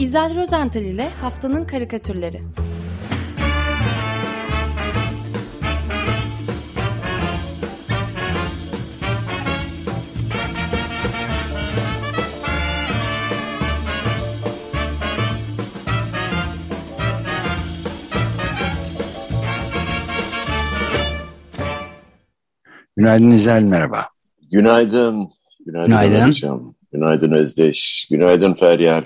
İzel Rozental ile Haftanın Karikatürleri Günaydın İzel, merhaba. Günaydın. Günaydın, Günaydın. Günaydın Özdeş. Günaydın Feryal.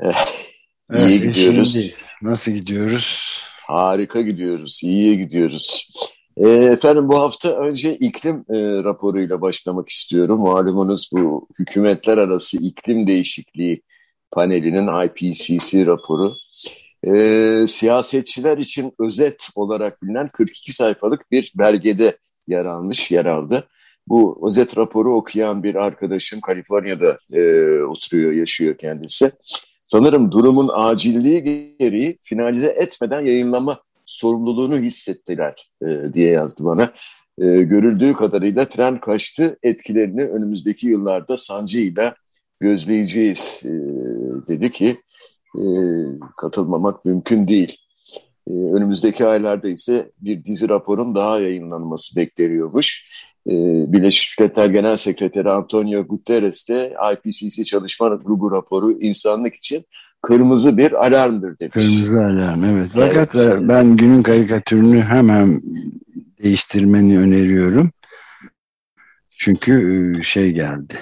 Evet, iyi gidiyoruz. Şimdi nasıl gidiyoruz? Harika gidiyoruz. İyiye gidiyoruz. E, efendim bu hafta önce iklim e, raporuyla başlamak istiyorum. Malumunuz bu hükümetler arası iklim değişikliği panelinin IPCC raporu. E, siyasetçiler için özet olarak bilinen 42 sayfalık bir belgede yer almış, yer aldı. Bu özet raporu okuyan bir arkadaşım Kaliforniya'da e, oturuyor, yaşıyor kendisi. Sanırım durumun acilliği gereği finalize etmeden yayınlama sorumluluğunu hissettiler e, diye yazdı bana. E, görüldüğü kadarıyla tren kaçtı etkilerini önümüzdeki yıllarda sancıyla gözleyeceğiz e, dedi ki e, katılmamak mümkün değil. E, önümüzdeki aylarda ise bir dizi raporun daha yayınlanması bekleniyormuş. E, Birleşmiş Milletler Genel Sekreteri Antonio Guterres de IPCC çalışma grubu raporu insanlık için kırmızı bir alarmdır demiş. Kırmızı alarm evet. Fakat evet. ben günün karikatürünü hemen değiştirmeni öneriyorum. Çünkü şey geldi.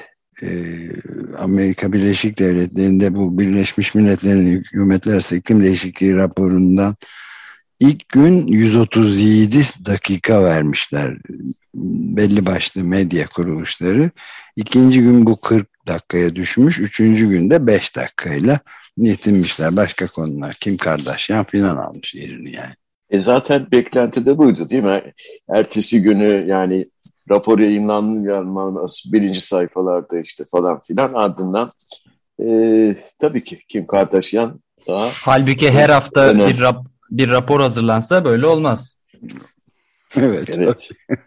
Amerika Birleşik Devletleri'nde bu Birleşmiş Milletler'in hükümetler iklim değişikliği raporundan ilk gün 137 dakika vermişler belli başlı medya kuruluşları. İkinci gün bu 40 dakikaya düşmüş. Üçüncü günde 5 dakikayla yetinmişler. Başka konular. Kim Kardashian filan almış yerini yani. E zaten beklenti de buydu değil mi? Ertesi günü yani rapor yayınlanması birinci sayfalarda işte falan filan ardından e, tabii ki Kim Kardashian daha... Halbuki her hafta önemli. bir, rap, bir rapor hazırlansa böyle olmaz. Evet. evet.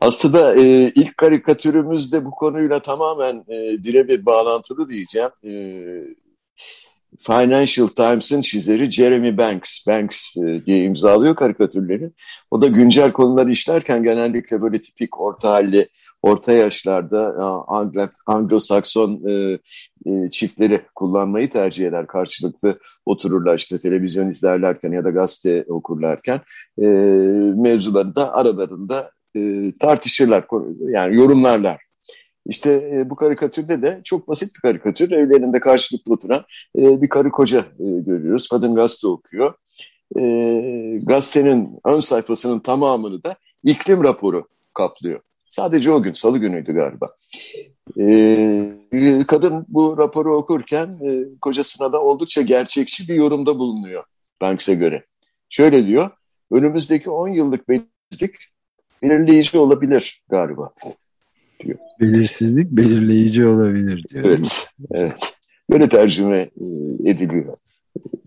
Aslında e, ilk karikatürümüz de bu konuyla tamamen e, birebir bağlantılı diyeceğim. E, Financial Times'ın çizeri Jeremy Banks, Banks e, diye imzalıyor karikatürleri. O da güncel konuları işlerken genellikle böyle tipik orta halli, orta yaşlarda Anglo-Sakson e, e, çiftleri kullanmayı tercih eder. Karşılıklı otururlar işte televizyon izlerlerken ya da gazete okurlarken e, mevzuları da aralarında e, tartışırlar, yani yorumlarlar. İşte e, bu karikatürde de çok basit bir karikatür. Evlerinde karşılıklı oturan e, bir karı koca e, görüyoruz. Kadın gazete okuyor. E, gazetenin ön sayfasının tamamını da iklim raporu kaplıyor. Sadece o gün, salı günüydü galiba. E, kadın bu raporu okurken e, kocasına da oldukça gerçekçi bir yorumda bulunuyor Banks'e göre. Şöyle diyor, önümüzdeki 10 yıllık belirsizlik belirleyici olabilir galiba diyor. Belirsizlik belirleyici olabilir diyor. Evet, evet. Böyle tercüme e, ediliyor.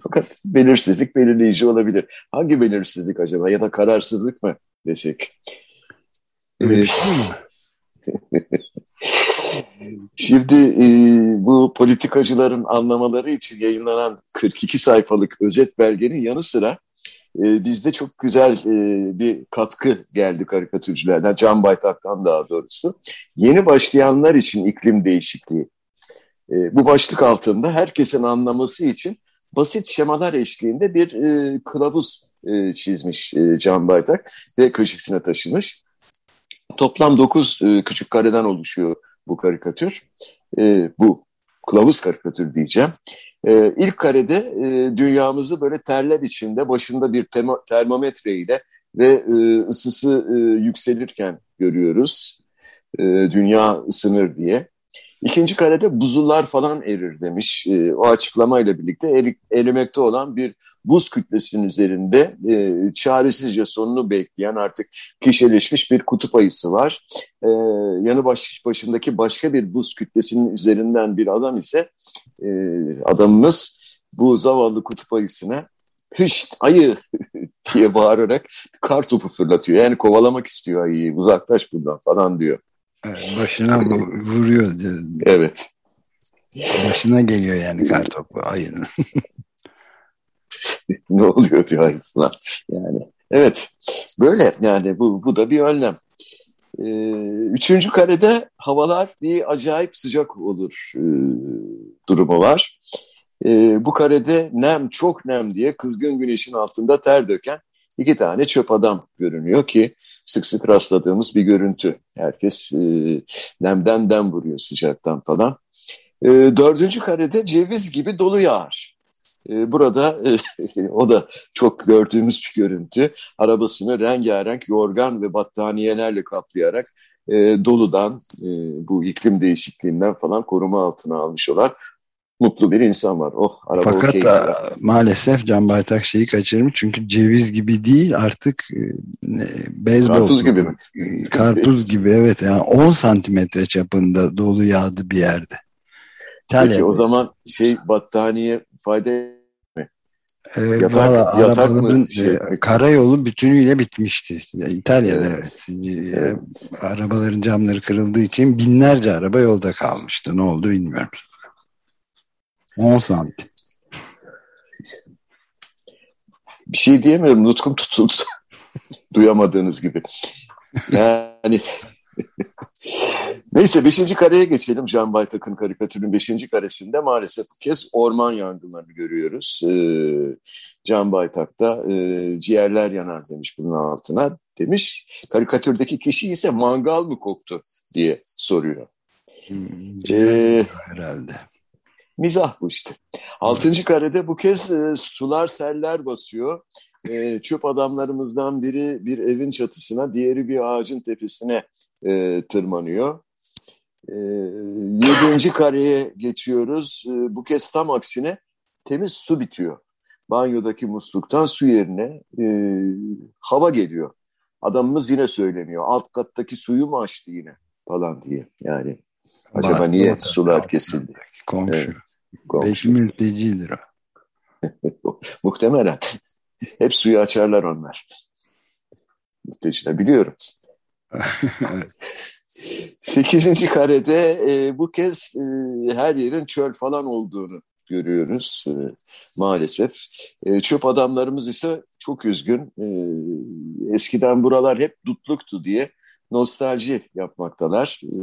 Fakat belirsizlik belirleyici olabilir. Hangi belirsizlik acaba ya da kararsızlık mı desek? Evet. Şimdi e, bu politikacıların anlamaları için yayınlanan 42 sayfalık özet belgenin yanı sıra e, bizde çok güzel e, bir katkı geldi karikatürcülerden, Can Baytak'tan daha doğrusu. Yeni başlayanlar için iklim değişikliği. E, bu başlık altında herkesin anlaması için basit şemalar eşliğinde bir e, kılavuz e, çizmiş e, Can Baytak ve köşesine taşımış. Toplam 9 e, küçük kareden oluşuyor bu karikatür. E, bu kılavuz karikatür diyeceğim. E, ilk karede e, dünyamızı böyle terler içinde başında bir termometre ile ve e, ısısı e, yükselirken görüyoruz. E, dünya ısınır diye. İkinci karede buzullar falan erir demiş. E, o açıklamayla birlikte erik, erimekte olan bir buz kütlesinin üzerinde e, çaresizce sonunu bekleyen artık kişileşmiş bir kutup ayısı var. E, yanı baş, başındaki başka bir buz kütlesinin üzerinden bir adam ise e, adamımız bu zavallı kutup ayısına hışt ayı diye bağırarak kar topu fırlatıyor. Yani kovalamak istiyor ayıyı uzaklaş buradan falan diyor. Başına vuruyor. Evet. Başına geliyor yani kartopu ayının. ne oluyor diyor ayılar. Yani evet böyle yani bu, bu da bir önlem. Ee, üçüncü karede havalar bir acayip sıcak olur e, durumu var. E, bu karede nem çok nem diye kızgın güneşin altında ter döken iki tane çöp adam görünüyor ki sık sık rastladığımız bir görüntü. Herkes e, nemden dem vuruyor sıcaktan falan. E, dördüncü karede ceviz gibi dolu yağar. E, burada e, o da çok gördüğümüz bir görüntü. Arabasını rengarenk yorgan ve battaniyelerle kaplayarak e, doludan, e, bu iklim değişikliğinden falan koruma altına almış olan mutlu bir insan var. Oh, araba Fakat okay a, maalesef Can Baytak şeyi kaçırmış çünkü ceviz gibi değil artık e, beyzbol. Karpuz gibi mi? E, karpuz gibi evet yani 10 santimetre çapında dolu yağdı bir yerde. İtalya Peki o zaman şey battaniye fayda mi? Ee, yatak, valla yatak mı? Şey, e, karayolu bütünüyle bitmişti. İtalya'da evet. evet. Arabaların camları kırıldığı için binlerce araba yolda kalmıştı. Ne oldu bilmiyorum. 10 santim. Bir şey diyemiyorum. Nutkum tutuldu. Duyamadığınız gibi. Yani Neyse beşinci kareye geçelim. Can Baytak'ın karikatürün beşinci karesinde maalesef bu kez orman yangınlarını görüyoruz. Ee, Can Baytak da e, ciğerler yanar demiş bunun altına demiş. Karikatürdeki kişi ise mangal mı koktu diye soruyor. Hmm, ee, herhalde. Mizah bu işte. Altıncı karede bu kez e, sular seller basıyor. E, çöp adamlarımızdan biri bir evin çatısına, diğeri bir ağacın tepesine e, tırmanıyor. E, yedinci kareye geçiyoruz. E, bu kez tam aksine temiz su bitiyor. Banyodaki musluktan su yerine e, hava geliyor. Adamımız yine söyleniyor. Alt kattaki suyu mu açtı yine falan diye. Yani acaba Bak, niye sular kesildi? Komşu. Evet, komşu. Belki mültecidir o. Muhtemelen. Hep suyu açarlar onlar. Mülteciler biliyorum. Sekizinci karede e, bu kez e, her yerin çöl falan olduğunu görüyoruz e, maalesef. E, çöp adamlarımız ise çok üzgün. E, eskiden buralar hep dutluktu diye nostalji yapmaktalar. E,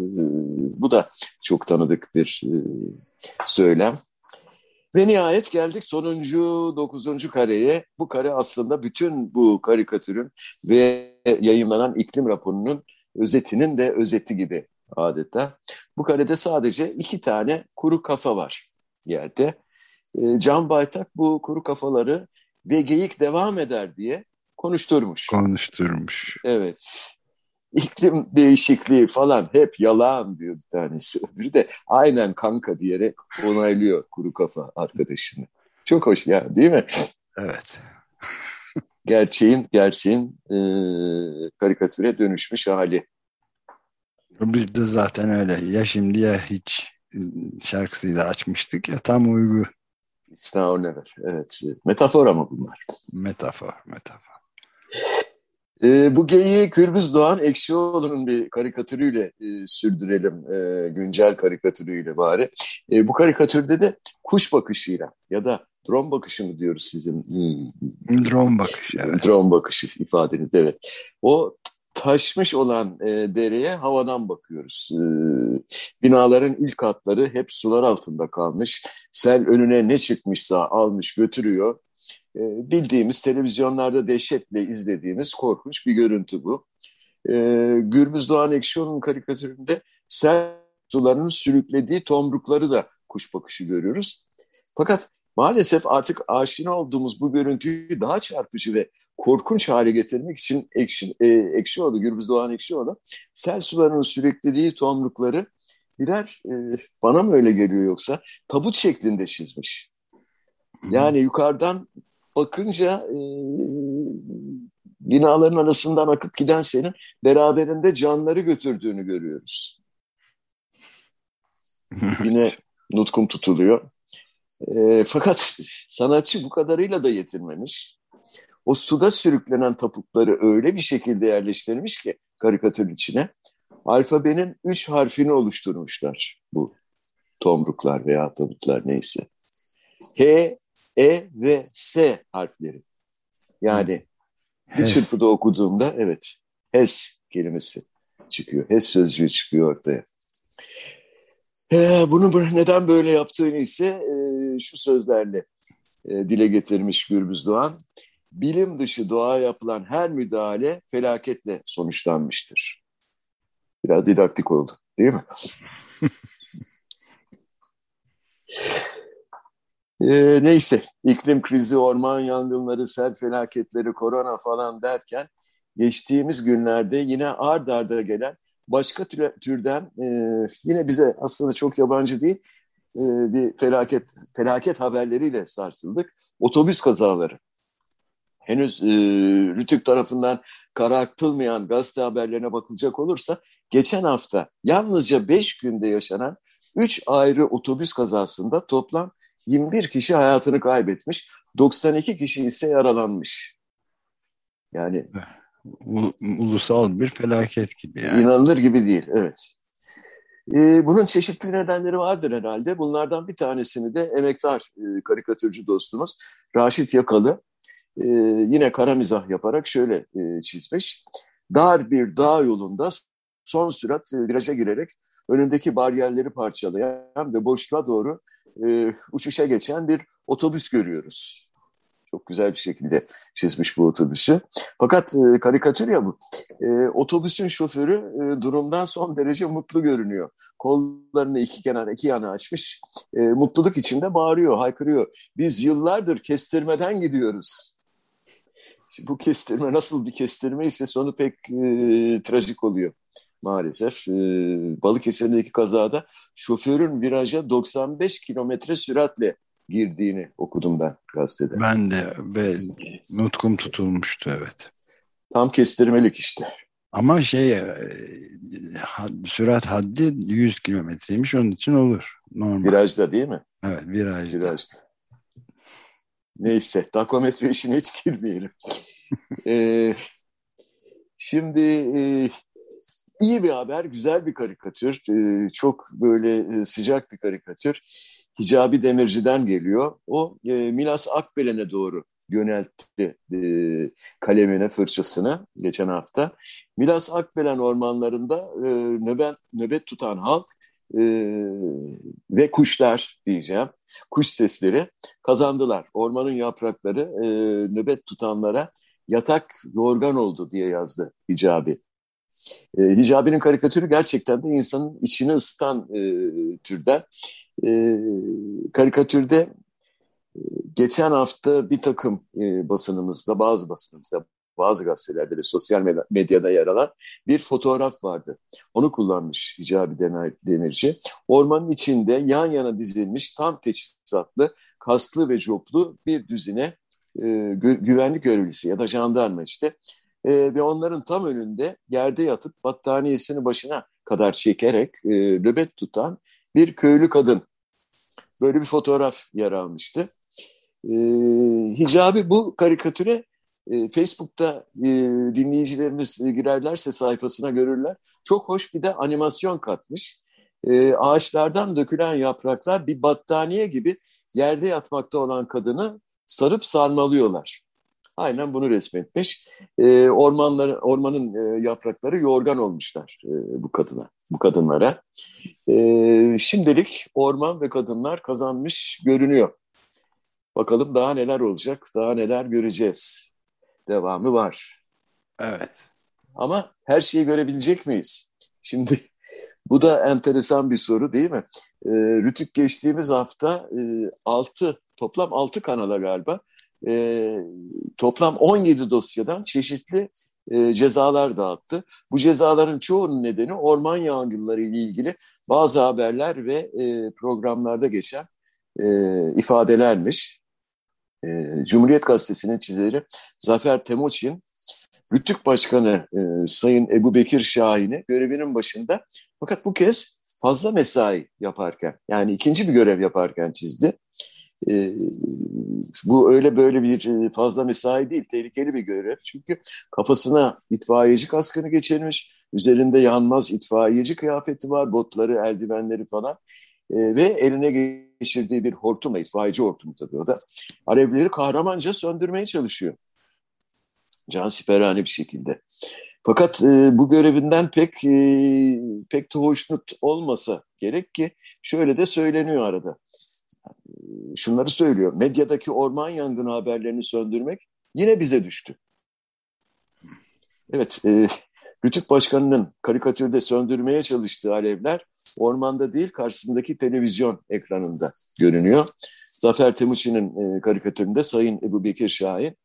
bu da çok tanıdık bir e, söylem. Ve nihayet geldik sonuncu dokuzuncu kareye. Bu kare aslında bütün bu karikatürün ve yayınlanan iklim raporunun özetinin de özeti gibi adeta. Bu karede sadece iki tane kuru kafa var yerde. E, Can Baytak bu kuru kafaları ve geyik devam eder diye konuşturmuş. Konuşturmuş. Evet iklim değişikliği falan hep yalan diyor bir tanesi. Öbürü de aynen kanka diyerek onaylıyor kuru kafa arkadaşını. Çok hoş ya değil mi? Evet. gerçeğin gerçeğin e, karikatüre dönüşmüş hali. Biz de zaten öyle. Ya şimdi ya hiç şarkısıyla açmıştık ya tam uygu. It's never. Evet. Metafor ama bunlar. Metafor, metafor. E, bu geyiği Gürbüz Doğan Ekşioğlu'nun bir karikatürüyle e, sürdürelim. E, güncel karikatürüyle bari. E, bu karikatürde de kuş bakışıyla ya da drone bakışı mı diyoruz sizin? Hmm. Drone bakışı. Evet. Drone bakışı ifadeniz evet. O taşmış olan e, dereye havadan bakıyoruz. E, binaların ilk katları hep sular altında kalmış. Sel önüne ne çıkmışsa almış götürüyor. E, bildiğimiz televizyonlarda dehşetle izlediğimiz korkunç bir görüntü bu. E, Gürbüz Doğan Ekşioğlu'nun karikatüründe sel sularının sürüklediği tomrukları da kuş bakışı görüyoruz. Fakat maalesef artık aşina olduğumuz bu görüntüyü daha çarpıcı ve korkunç hale getirmek için Ekşi, e, Ekşioğlu, Gürbüz Doğan Ekşioğlu sel sularının sürüklediği tomrukları birer, e, bana mı öyle geliyor yoksa, tabut şeklinde çizmiş. Yani yukarıdan bakınca e, binaların arasından akıp giden senin beraberinde canları götürdüğünü görüyoruz. Yine nutkum tutuluyor. E, fakat sanatçı bu kadarıyla da yetinmemiş. O suda sürüklenen tapukları öyle bir şekilde yerleştirmiş ki karikatür içine alfabenin üç harfini oluşturmuşlar bu tomruklar veya tabutlar neyse. H, E ve S harfleri. Yani bir çırpıda okuduğumda evet HES kelimesi çıkıyor. HES sözcüğü çıkıyor ortaya. Ee, bunu neden böyle yaptığını ise e, şu sözlerle e, dile getirmiş Gürbüz Doğan. Bilim dışı doğa yapılan her müdahale felaketle sonuçlanmıştır. Biraz didaktik oldu değil mi? e, neyse iklim krizi, orman yangınları, sel felaketleri, korona falan derken geçtiğimiz günlerde yine ard arda gelen başka türden e, yine bize aslında çok yabancı değil e, bir felaket felaket haberleriyle sarsıldık. Otobüs kazaları. Henüz e, Rütük tarafından karartılmayan gazete haberlerine bakılacak olursa geçen hafta yalnızca 5 günde yaşanan 3 ayrı otobüs kazasında toplam 21 kişi hayatını kaybetmiş, 92 kişi ise yaralanmış. Yani ulusal bir felaket gibi yani. İnanılır gibi değil, evet. Ee, bunun çeşitli nedenleri vardır herhalde. Bunlardan bir tanesini de emektar e, karikatürcü dostumuz Raşit Yakalı e, yine kara mizah yaparak şöyle e, çizmiş. Dar bir dağ yolunda son sürat e, viraja girerek önündeki bariyerleri parçalayan ve boşluğa doğru e, uçuşa geçen bir otobüs görüyoruz. Çok güzel bir şekilde çizmiş bu otobüsü. Fakat e, karikatür ya bu. E, otobüsün şoförü e, durumdan son derece mutlu görünüyor. Kollarını iki kenara, iki yana açmış. E, mutluluk içinde bağırıyor, haykırıyor. Biz yıllardır kestirmeden gidiyoruz. Şimdi bu kestirme nasıl bir kestirme ise sonu pek e, trajik oluyor maalesef. E, Balıkesir'deki kazada şoförün viraja 95 kilometre süratle girdiğini okudum ben gazetede. Ben de ve nutkum tutulmuştu evet. Tam kestirmelik işte. Ama şey e, sürat haddi 100 kilometreymiş onun için olur. Normal. Virajda değil mi? Evet virajda. Virajda. Neyse takometre işine hiç girmeyelim. ee, şimdi e, iyi bir haber, güzel bir karikatür. E, çok böyle e, sıcak bir karikatür. Hicabi Demirci'den geliyor. O e, Milas Akbelen'e doğru yöneltti kalemine, fırçasını geçen hafta. Milas Akbelen ormanlarında nöbet, nöbet tutan halk ve kuşlar diyeceğim, kuş sesleri kazandılar. Ormanın yaprakları nöbet tutanlara yatak yorgan oldu diye yazdı Hicabi. E, Hicabi'nin karikatürü gerçekten de insanın içini ısıtan e, türden. E, karikatürde e, geçen hafta bir takım e, basınımızda, bazı basınımızda, bazı gazetelerde ve sosyal medyada yer alan bir fotoğraf vardı. Onu kullanmış Hicabi Demirci. Ormanın içinde yan yana dizilmiş tam teçhizatlı, kasklı ve coplu bir düzine e, gü güvenlik görevlisi ya da jandarma işte. E, ve onların tam önünde yerde yatıp battaniyesini başına kadar çekerek e, nöbet tutan bir köylü kadın. Böyle bir fotoğraf yer almıştı. E, Hicabi bu karikatüre e, Facebook'ta e, dinleyicilerimiz girerlerse sayfasına görürler. Çok hoş bir de animasyon katmış. E, ağaçlardan dökülen yapraklar bir battaniye gibi yerde yatmakta olan kadını sarıp sarmalıyorlar. Aynen bunu resmetmiş. E, ormanları, ormanın e, yaprakları yorgan olmuşlar e, bu kadına, bu kadınlara. E, şimdilik orman ve kadınlar kazanmış görünüyor. Bakalım daha neler olacak, daha neler göreceğiz. Devamı var. Evet. Ama her şeyi görebilecek miyiz? Şimdi bu da enteresan bir soru değil mi? E, Rütük geçtiğimiz hafta e, 6, toplam 6 kanala galiba e, toplam 17 dosyadan çeşitli e, cezalar dağıttı. Bu cezaların çoğunun nedeni orman yangınları ile ilgili bazı haberler ve e, programlarda geçen e, ifadelermiş. E, Cumhuriyet Gazetesi'nin çizeri Zafer Temoçin, Rütük Başkanı e, Sayın Ebu Bekir Şahin'i görevinin başında fakat bu kez fazla mesai yaparken yani ikinci bir görev yaparken çizdi. E, bu öyle böyle bir e, fazla mesai değil, tehlikeli bir görev. Çünkü kafasına itfaiyeci kaskını geçirmiş, üzerinde yanmaz itfaiyeci kıyafeti var, botları, eldivenleri falan. E, ve eline geçirdiği bir hortumla, itfaiyeci hortumu tabii o da, alevleri kahramanca söndürmeye çalışıyor. Can siperhane bir şekilde. Fakat e, bu görevinden pek e, pek de hoşnut olmasa gerek ki şöyle de söyleniyor arada. Şunları söylüyor. Medyadaki orman yangını haberlerini söndürmek yine bize düştü. Evet, e, Rütük Başkanı'nın karikatürde söndürmeye çalıştığı alevler ormanda değil karşısındaki televizyon ekranında görünüyor. Zafer Temuçin'in e, karikatüründe Sayın Ebu Bekir Şahin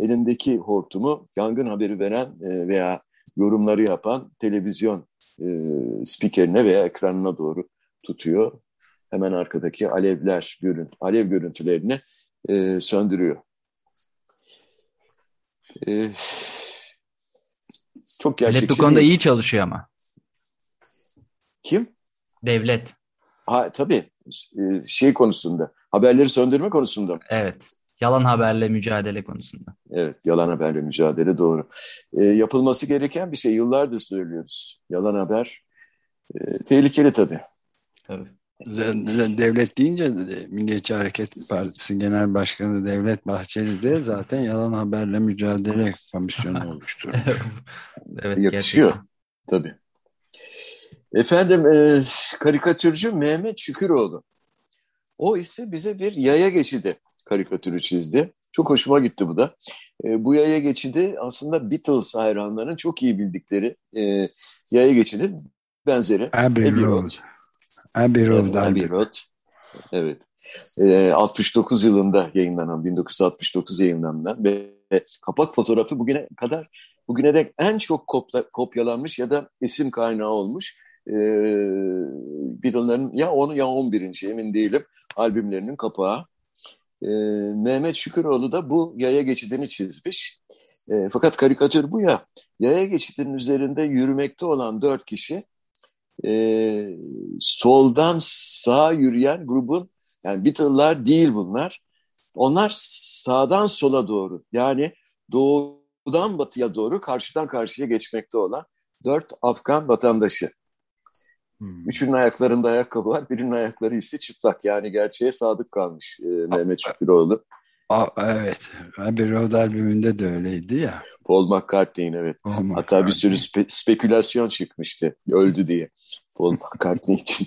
elindeki hortumu yangın haberi veren e, veya yorumları yapan televizyon e, spikerine veya ekranına doğru tutuyor. Hemen arkadaki alevler, görün, alev görüntülerini e, söndürüyor. E, çok gerçekçi Devlet bu konuda iyi çalışıyor ama. Kim? Devlet. Ha, tabii. E, şey konusunda, haberleri söndürme konusunda. Evet. Yalan haberle mücadele konusunda. Evet, yalan haberle mücadele doğru. E, yapılması gereken bir şey. Yıllardır söylüyoruz. Yalan haber e, tehlikeli tabii. Tabii. Devlet deyince Milliyetçi Hareket Partisi Genel Başkanı Devlet Bahçeli de zaten yalan haberle mücadele komisyonu oluşturmuş. evet, Yakışıyor. Gerçekten. Tabii. Efendim e, karikatürcü Mehmet Şüküroğlu. O ise bize bir yaya geçidi karikatürü çizdi. Çok hoşuma gitti bu da. E, bu yaya geçidi aslında Beatles hayranlarının çok iyi bildikleri e, yaya geçidi benzeri. Abbey Road. Abbey Road. Abbey Road. Evet. E, 69 yılında yayınlanan, 1969 yayınlanan ve kapak fotoğrafı bugüne kadar bugüne dek en çok kopla, kopyalanmış ya da isim kaynağı olmuş e, Beatles'ların ya 10 ya 11. emin değilim albümlerinin kapağı. E, Mehmet Şüküroğlu da bu yaya geçidini çizmiş. E, fakat karikatür bu ya. Yaya geçidinin üzerinde yürümekte olan dört kişi e, soldan sağa yürüyen grubun yani Beatles'lar değil bunlar. Onlar sağdan sola doğru yani doğudan batıya doğru karşıdan karşıya geçmekte olan dört Afgan vatandaşı. Hmm. Üçünün ayaklarında ayakkabı var, birinin ayakları ise çıplak. Yani gerçeğe sadık kalmış e, Mehmet Şüküroğlu. A, evet. Abbey Road albümünde de öyleydi ya. Paul McCartney'in evet. Paul Hatta McCartney. bir sürü spe spekülasyon çıkmıştı öldü diye. Paul McCartney için.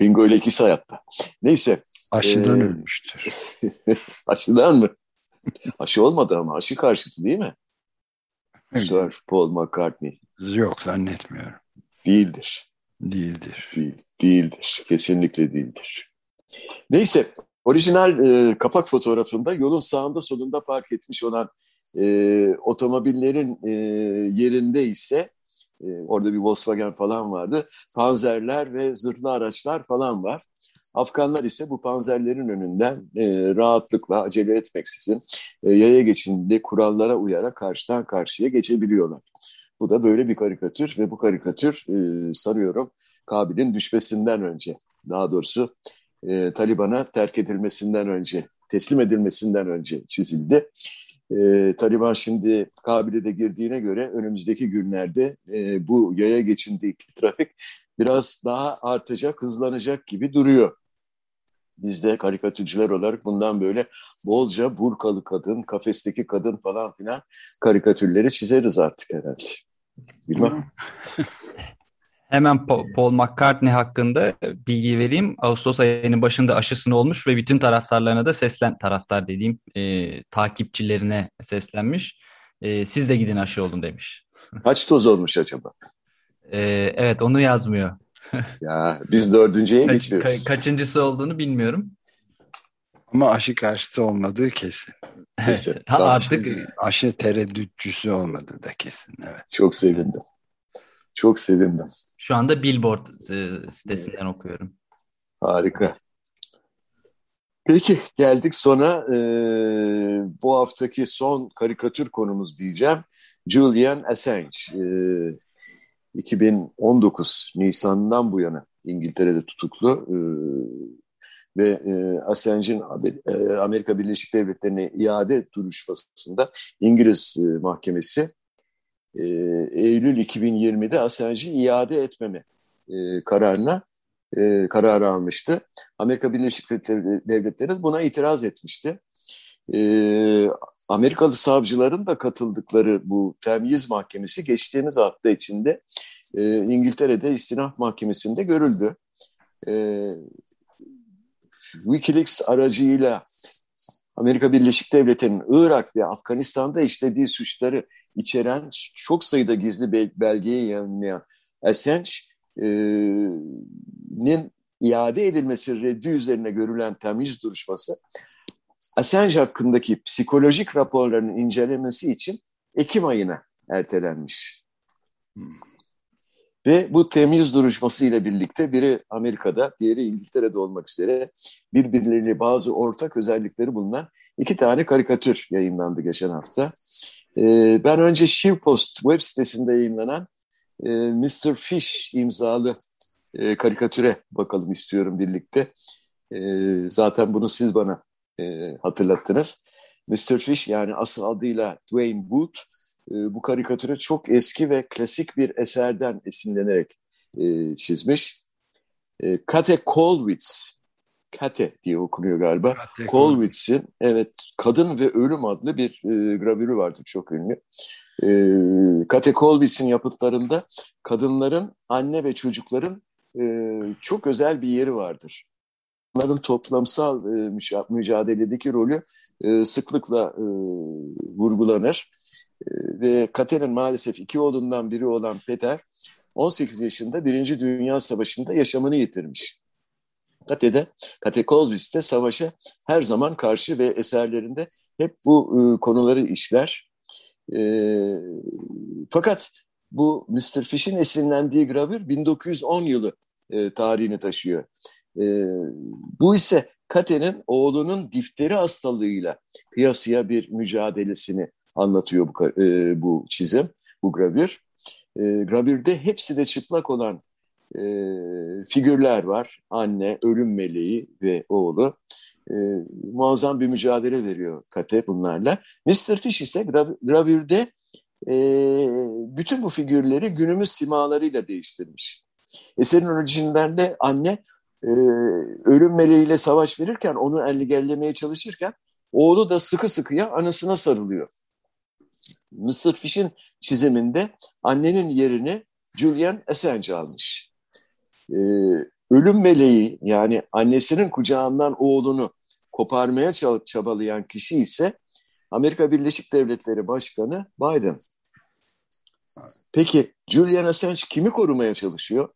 Bingo ile ikisi hayatta. Neyse. Aşıdan ee, ölmüştür. aşıdan mı? Aşı olmadı ama aşı karşıtı değil mi? Sir Paul McCartney. Yok zannetmiyorum. Değildir. Değildir. Değil, değildir. Kesinlikle değildir. Neyse orijinal e, kapak fotoğrafında yolun sağında solunda park etmiş olan e, otomobillerin e, yerinde ise e, orada bir Volkswagen falan vardı. Panzerler ve zırhlı araçlar falan var. Afganlar ise bu panzerlerin önünden e, rahatlıkla acele etmeksizin e, yaya geçinde kurallara uyarak karşıdan karşıya geçebiliyorlar. Bu da böyle bir karikatür ve bu karikatür e, sarıyorum Kabil'in düşmesinden önce daha doğrusu e, Taliban'a terk edilmesinden önce teslim edilmesinden önce çizildi. E, Taliban şimdi Kabil'e de girdiğine göre önümüzdeki günlerde e, bu yaya geçindeki trafik biraz daha artacak, hızlanacak gibi duruyor. Biz de karikatürcüler olarak bundan böyle bolca burkalı kadın, kafesteki kadın falan filan karikatürleri çizeriz artık herhalde. Bilmem. Hemen Paul McCartney hakkında bilgi vereyim. Ağustos ayının başında aşısını olmuş ve bütün taraftarlarına da seslen, taraftar dediğim e, takipçilerine seslenmiş. E, siz de gidin aşı olun demiş. Kaç doz olmuş acaba? E, evet onu yazmıyor. ya biz dördüncüye Kaç, geçiyoruz. Ka kaçıncısı olduğunu bilmiyorum. Ama aşı karşıtı olmadığı kesin. kesin. ha, artık aşı tereddütçüsü olmadı da kesin. Evet. Çok sevindim. Çok sevindim. Şu anda Billboard e, sitesinden okuyorum. Harika. Peki geldik sona e, bu haftaki son karikatür konumuz diyeceğim. Julian Assange. E, 2019 Nisan'dan bu yana İngiltere'de tutuklu e, ve e, Assange'in e, Amerika Birleşik Devletleri'ne iade duruşmasında İngiliz e, mahkemesi e, Eylül 2020'de Assange'i iade etmemi e, kararına e, kararı almıştı. Amerika Birleşik Devletleri buna itiraz etmişti. E, Amerikalı savcıların da katıldıkları bu temyiz mahkemesi geçtiğimiz hafta içinde e, İngiltere'de istinaf mahkemesinde görüldü. E, Wikileaks aracıyla Amerika Birleşik Devletleri'nin Irak ve Afganistan'da işlediği suçları içeren çok sayıda gizli belgeyi yayınlayan Assange'nin iade edilmesi reddi üzerine görülen temyiz duruşması Assange hakkındaki psikolojik raporlarının incelemesi için Ekim ayına ertelenmiş. Hmm. Ve bu temyiz duruşması ile birlikte biri Amerika'da, diğeri İngiltere'de olmak üzere birbirleriyle bazı ortak özellikleri bulunan iki tane karikatür yayınlandı geçen hafta. Ee, ben önce Shivpost web sitesinde yayınlanan e, Mr. Fish imzalı e, karikatüre bakalım istiyorum birlikte. E, zaten bunu siz bana hatırlattınız. Mr. Fish yani asıl adıyla Dwayne Booth e, bu karikatürü çok eski ve klasik bir eserden esinlenerek çizmiş. Kate Kolwitz, Kate diye okunuyor galiba. Kolwitz'in evet Kadın ve Ölüm adlı bir e, gravürü vardır çok ünlü. E, Kate Kolwitz'in yapıtlarında kadınların, anne ve çocukların e, çok özel bir yeri vardır. Onların toplamsal e, mücadeledeki rolü e, sıklıkla e, vurgulanır. E, ve Kate'nin maalesef iki oğlundan biri olan Peter 18 yaşında Birinci Dünya Savaşı'nda yaşamını yitirmiş. Kate'de, Kate Colvis'te savaşa her zaman karşı ve eserlerinde hep bu e, konuları işler. E, fakat bu Mr. Fish'in esinlendiği gravür 1910 yılı e, tarihini taşıyor. E, bu ise Kate'nin oğlunun difteri hastalığıyla kıyasıya bir mücadelesini anlatıyor bu, e, bu çizim, bu gravür. E, gravürde hepsi de çıplak olan e, figürler var. Anne, ölüm meleği ve oğlu. E, muazzam bir mücadele veriyor Kate bunlarla. Mr. Fish ise gravürde e, bütün bu figürleri günümüz simalarıyla değiştirmiş. Eserin orijinlerinde anne e, ölüm meleğiyle savaş verirken onu engellemeye çalışırken oğlu da sıkı sıkıya anasına sarılıyor. Mr. Fish'in çiziminde annenin yerini Julian Assange almış e, ölüm meleği yani annesinin kucağından oğlunu koparmaya çabalayan kişi ise Amerika Birleşik Devletleri Başkanı Biden. Peki Julian Assange kimi korumaya çalışıyor?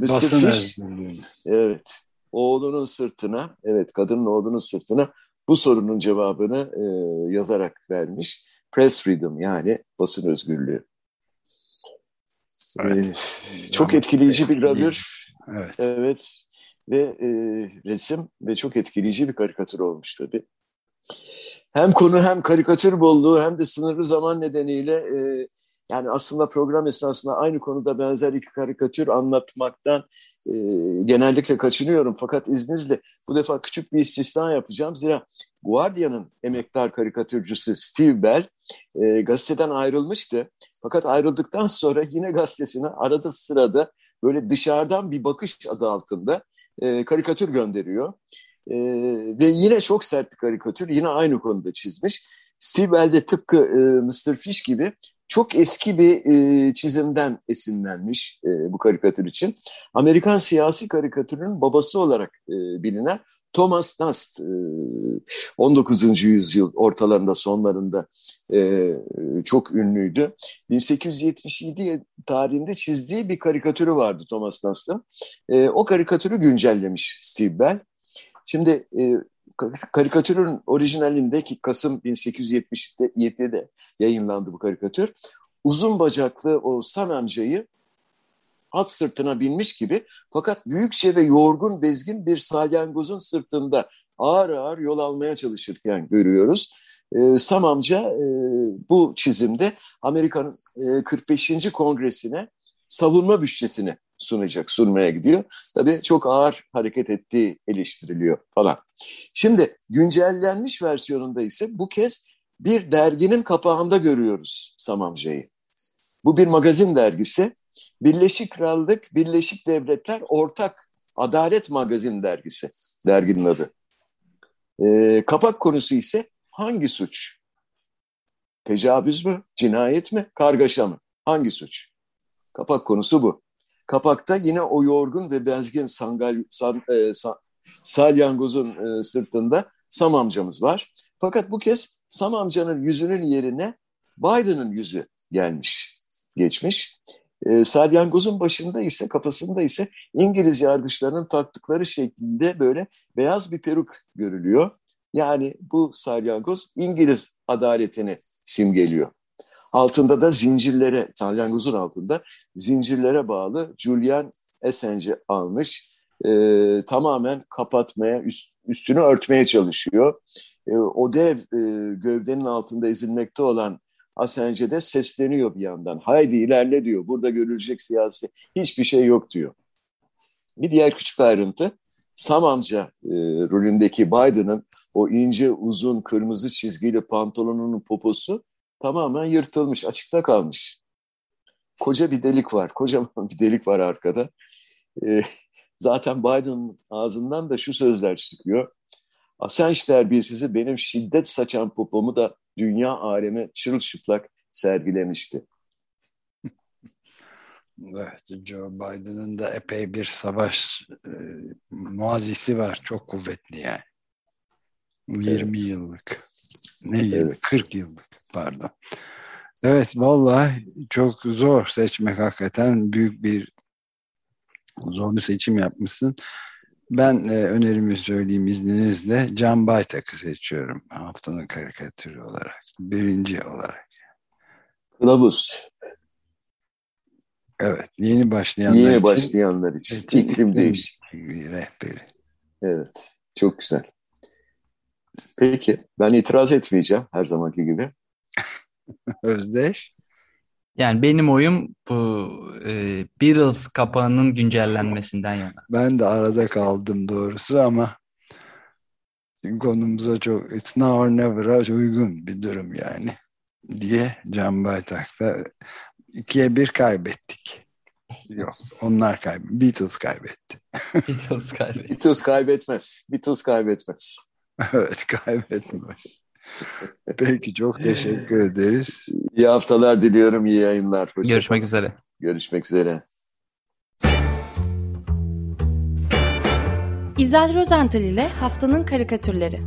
Mr. Fish, evet, oğlunun sırtına, evet kadının oğlunun sırtına bu sorunun cevabını e, yazarak vermiş. Press freedom yani basın özgürlüğü. Evet. Ee, çok etkileyici bir gravür. Evet. evet. Ve e, resim ve çok etkileyici bir karikatür olmuş tabii. Hem konu hem karikatür bolluğu hem de sınırlı zaman nedeniyle e, yani aslında program esnasında aynı konuda benzer iki karikatür anlatmaktan e, genellikle kaçınıyorum. Fakat izninizle bu defa küçük bir istisna yapacağım. Zira Guardian'ın emektar karikatürcüsü Steve Bell e, gazeteden ayrılmıştı. Fakat ayrıldıktan sonra yine gazetesine arada sırada böyle dışarıdan bir bakış adı altında e, karikatür gönderiyor. E, ve yine çok sert bir karikatür. Yine aynı konuda çizmiş. Steve Bell de tıpkı e, Mr. Fish gibi çok eski bir e, çizimden esinlenmiş e, bu karikatür için. Amerikan siyasi karikatürünün babası olarak e, bilinen Thomas Nast, e, 19. yüzyıl ortalarında sonlarında e, çok ünlüydü. 1877 tarihinde çizdiği bir karikatürü vardı Thomas Nast'ın. E, o karikatürü güncellemiş Steve Bell. Şimdi e, karikatürün orijinalindeki Kasım 1877'de yayınlandı bu karikatür. Uzun bacaklı o San amcayı at sırtına binmiş gibi fakat büyükçe ve yorgun bezgin bir salyangozun sırtında ağır ağır yol almaya çalışırken görüyoruz. E, Sam amca e, bu çizimde Amerika'nın e, 45. kongresine savunma bütçesini sunacak, sunmaya gidiyor. Tabii çok ağır hareket ettiği eleştiriliyor falan. Şimdi güncellenmiş versiyonunda ise bu kez bir derginin kapağında görüyoruz Sam amcayı. Bu bir magazin dergisi. Birleşik Krallık, Birleşik Devletler Ortak Adalet Magazin dergisi. Derginin adı. E, kapak konusu ise hangi suç? Tecavüz mü? Cinayet mi? Kargaşa mı? Hangi suç? Kapak konusu bu. Kapakta yine o yorgun ve bezgin sangal, san, e, san, salyangozun e, sırtında Sam amcamız var. Fakat bu kez Sam amcanın yüzünün yerine Biden'ın yüzü gelmiş, geçmiş. E, salyangozun başında ise, kafasında ise İngiliz yargıçlarının taktıkları şeklinde böyle beyaz bir peruk görülüyor. Yani bu salyangoz İngiliz adaletini simgeliyor. Altında da zincirlere, salyangozun altında zincirlere bağlı Julian Assange'i almış. E, tamamen kapatmaya, üst, üstünü örtmeye çalışıyor. E, o dev e, gövdenin altında ezilmekte olan Assange de sesleniyor bir yandan. Haydi ilerle diyor. Burada görülecek siyasi hiçbir şey yok diyor. Bir diğer küçük ayrıntı. Sam amca e, rolündeki Biden'ın o ince uzun kırmızı çizgili pantolonunun poposu tamamen yırtılmış, açıkta kalmış. Koca bir delik var, kocaman bir delik var arkada. E, zaten Biden'ın ağzından da şu sözler çıkıyor. Assange terbiyesizi benim şiddet saçan popomu da dünya alemi çırılçıplak sergilemişti. Evet, Joe Biden'ın da epey bir savaş e, muazisi var. Çok kuvvetli yani. 20 evet. yıllık. Ne yıl? Evet. 40 yıllık pardon. Evet vallahi çok zor seçmek hakikaten büyük bir zor bir seçim yapmışsın. Ben e, önerimi söyleyeyim izninizle. Can Baytak'ı seçiyorum haftanın karikatürü olarak. Birinci olarak. Kılavuz. Evet, yeni başlayanlar yeni için. başlayanlar için. İklim değişikliği rehberi. Evet, çok güzel. Peki, ben itiraz etmeyeceğim her zamanki gibi. Özdeş? Yani benim oyum bu e, Beatles kapağının güncellenmesinden yana. Ben de arada kaldım doğrusu ama konumuza çok it's now or never'a uygun bir durum yani diye Can Baytak'ta ikiye bir kaybettik. Yok onlar kaybetti. Beatles kaybetti. Beatles kaybetti. Beatles kaybetmez. Beatles kaybetmez. evet kaybetmez. Peki çok teşekkür ederiz. İyi haftalar diliyorum, iyi yayınlar. Hoşça Görüşmek üzere. Görüşmek üzere. İzel Rozental ile Haftanın Karikatürleri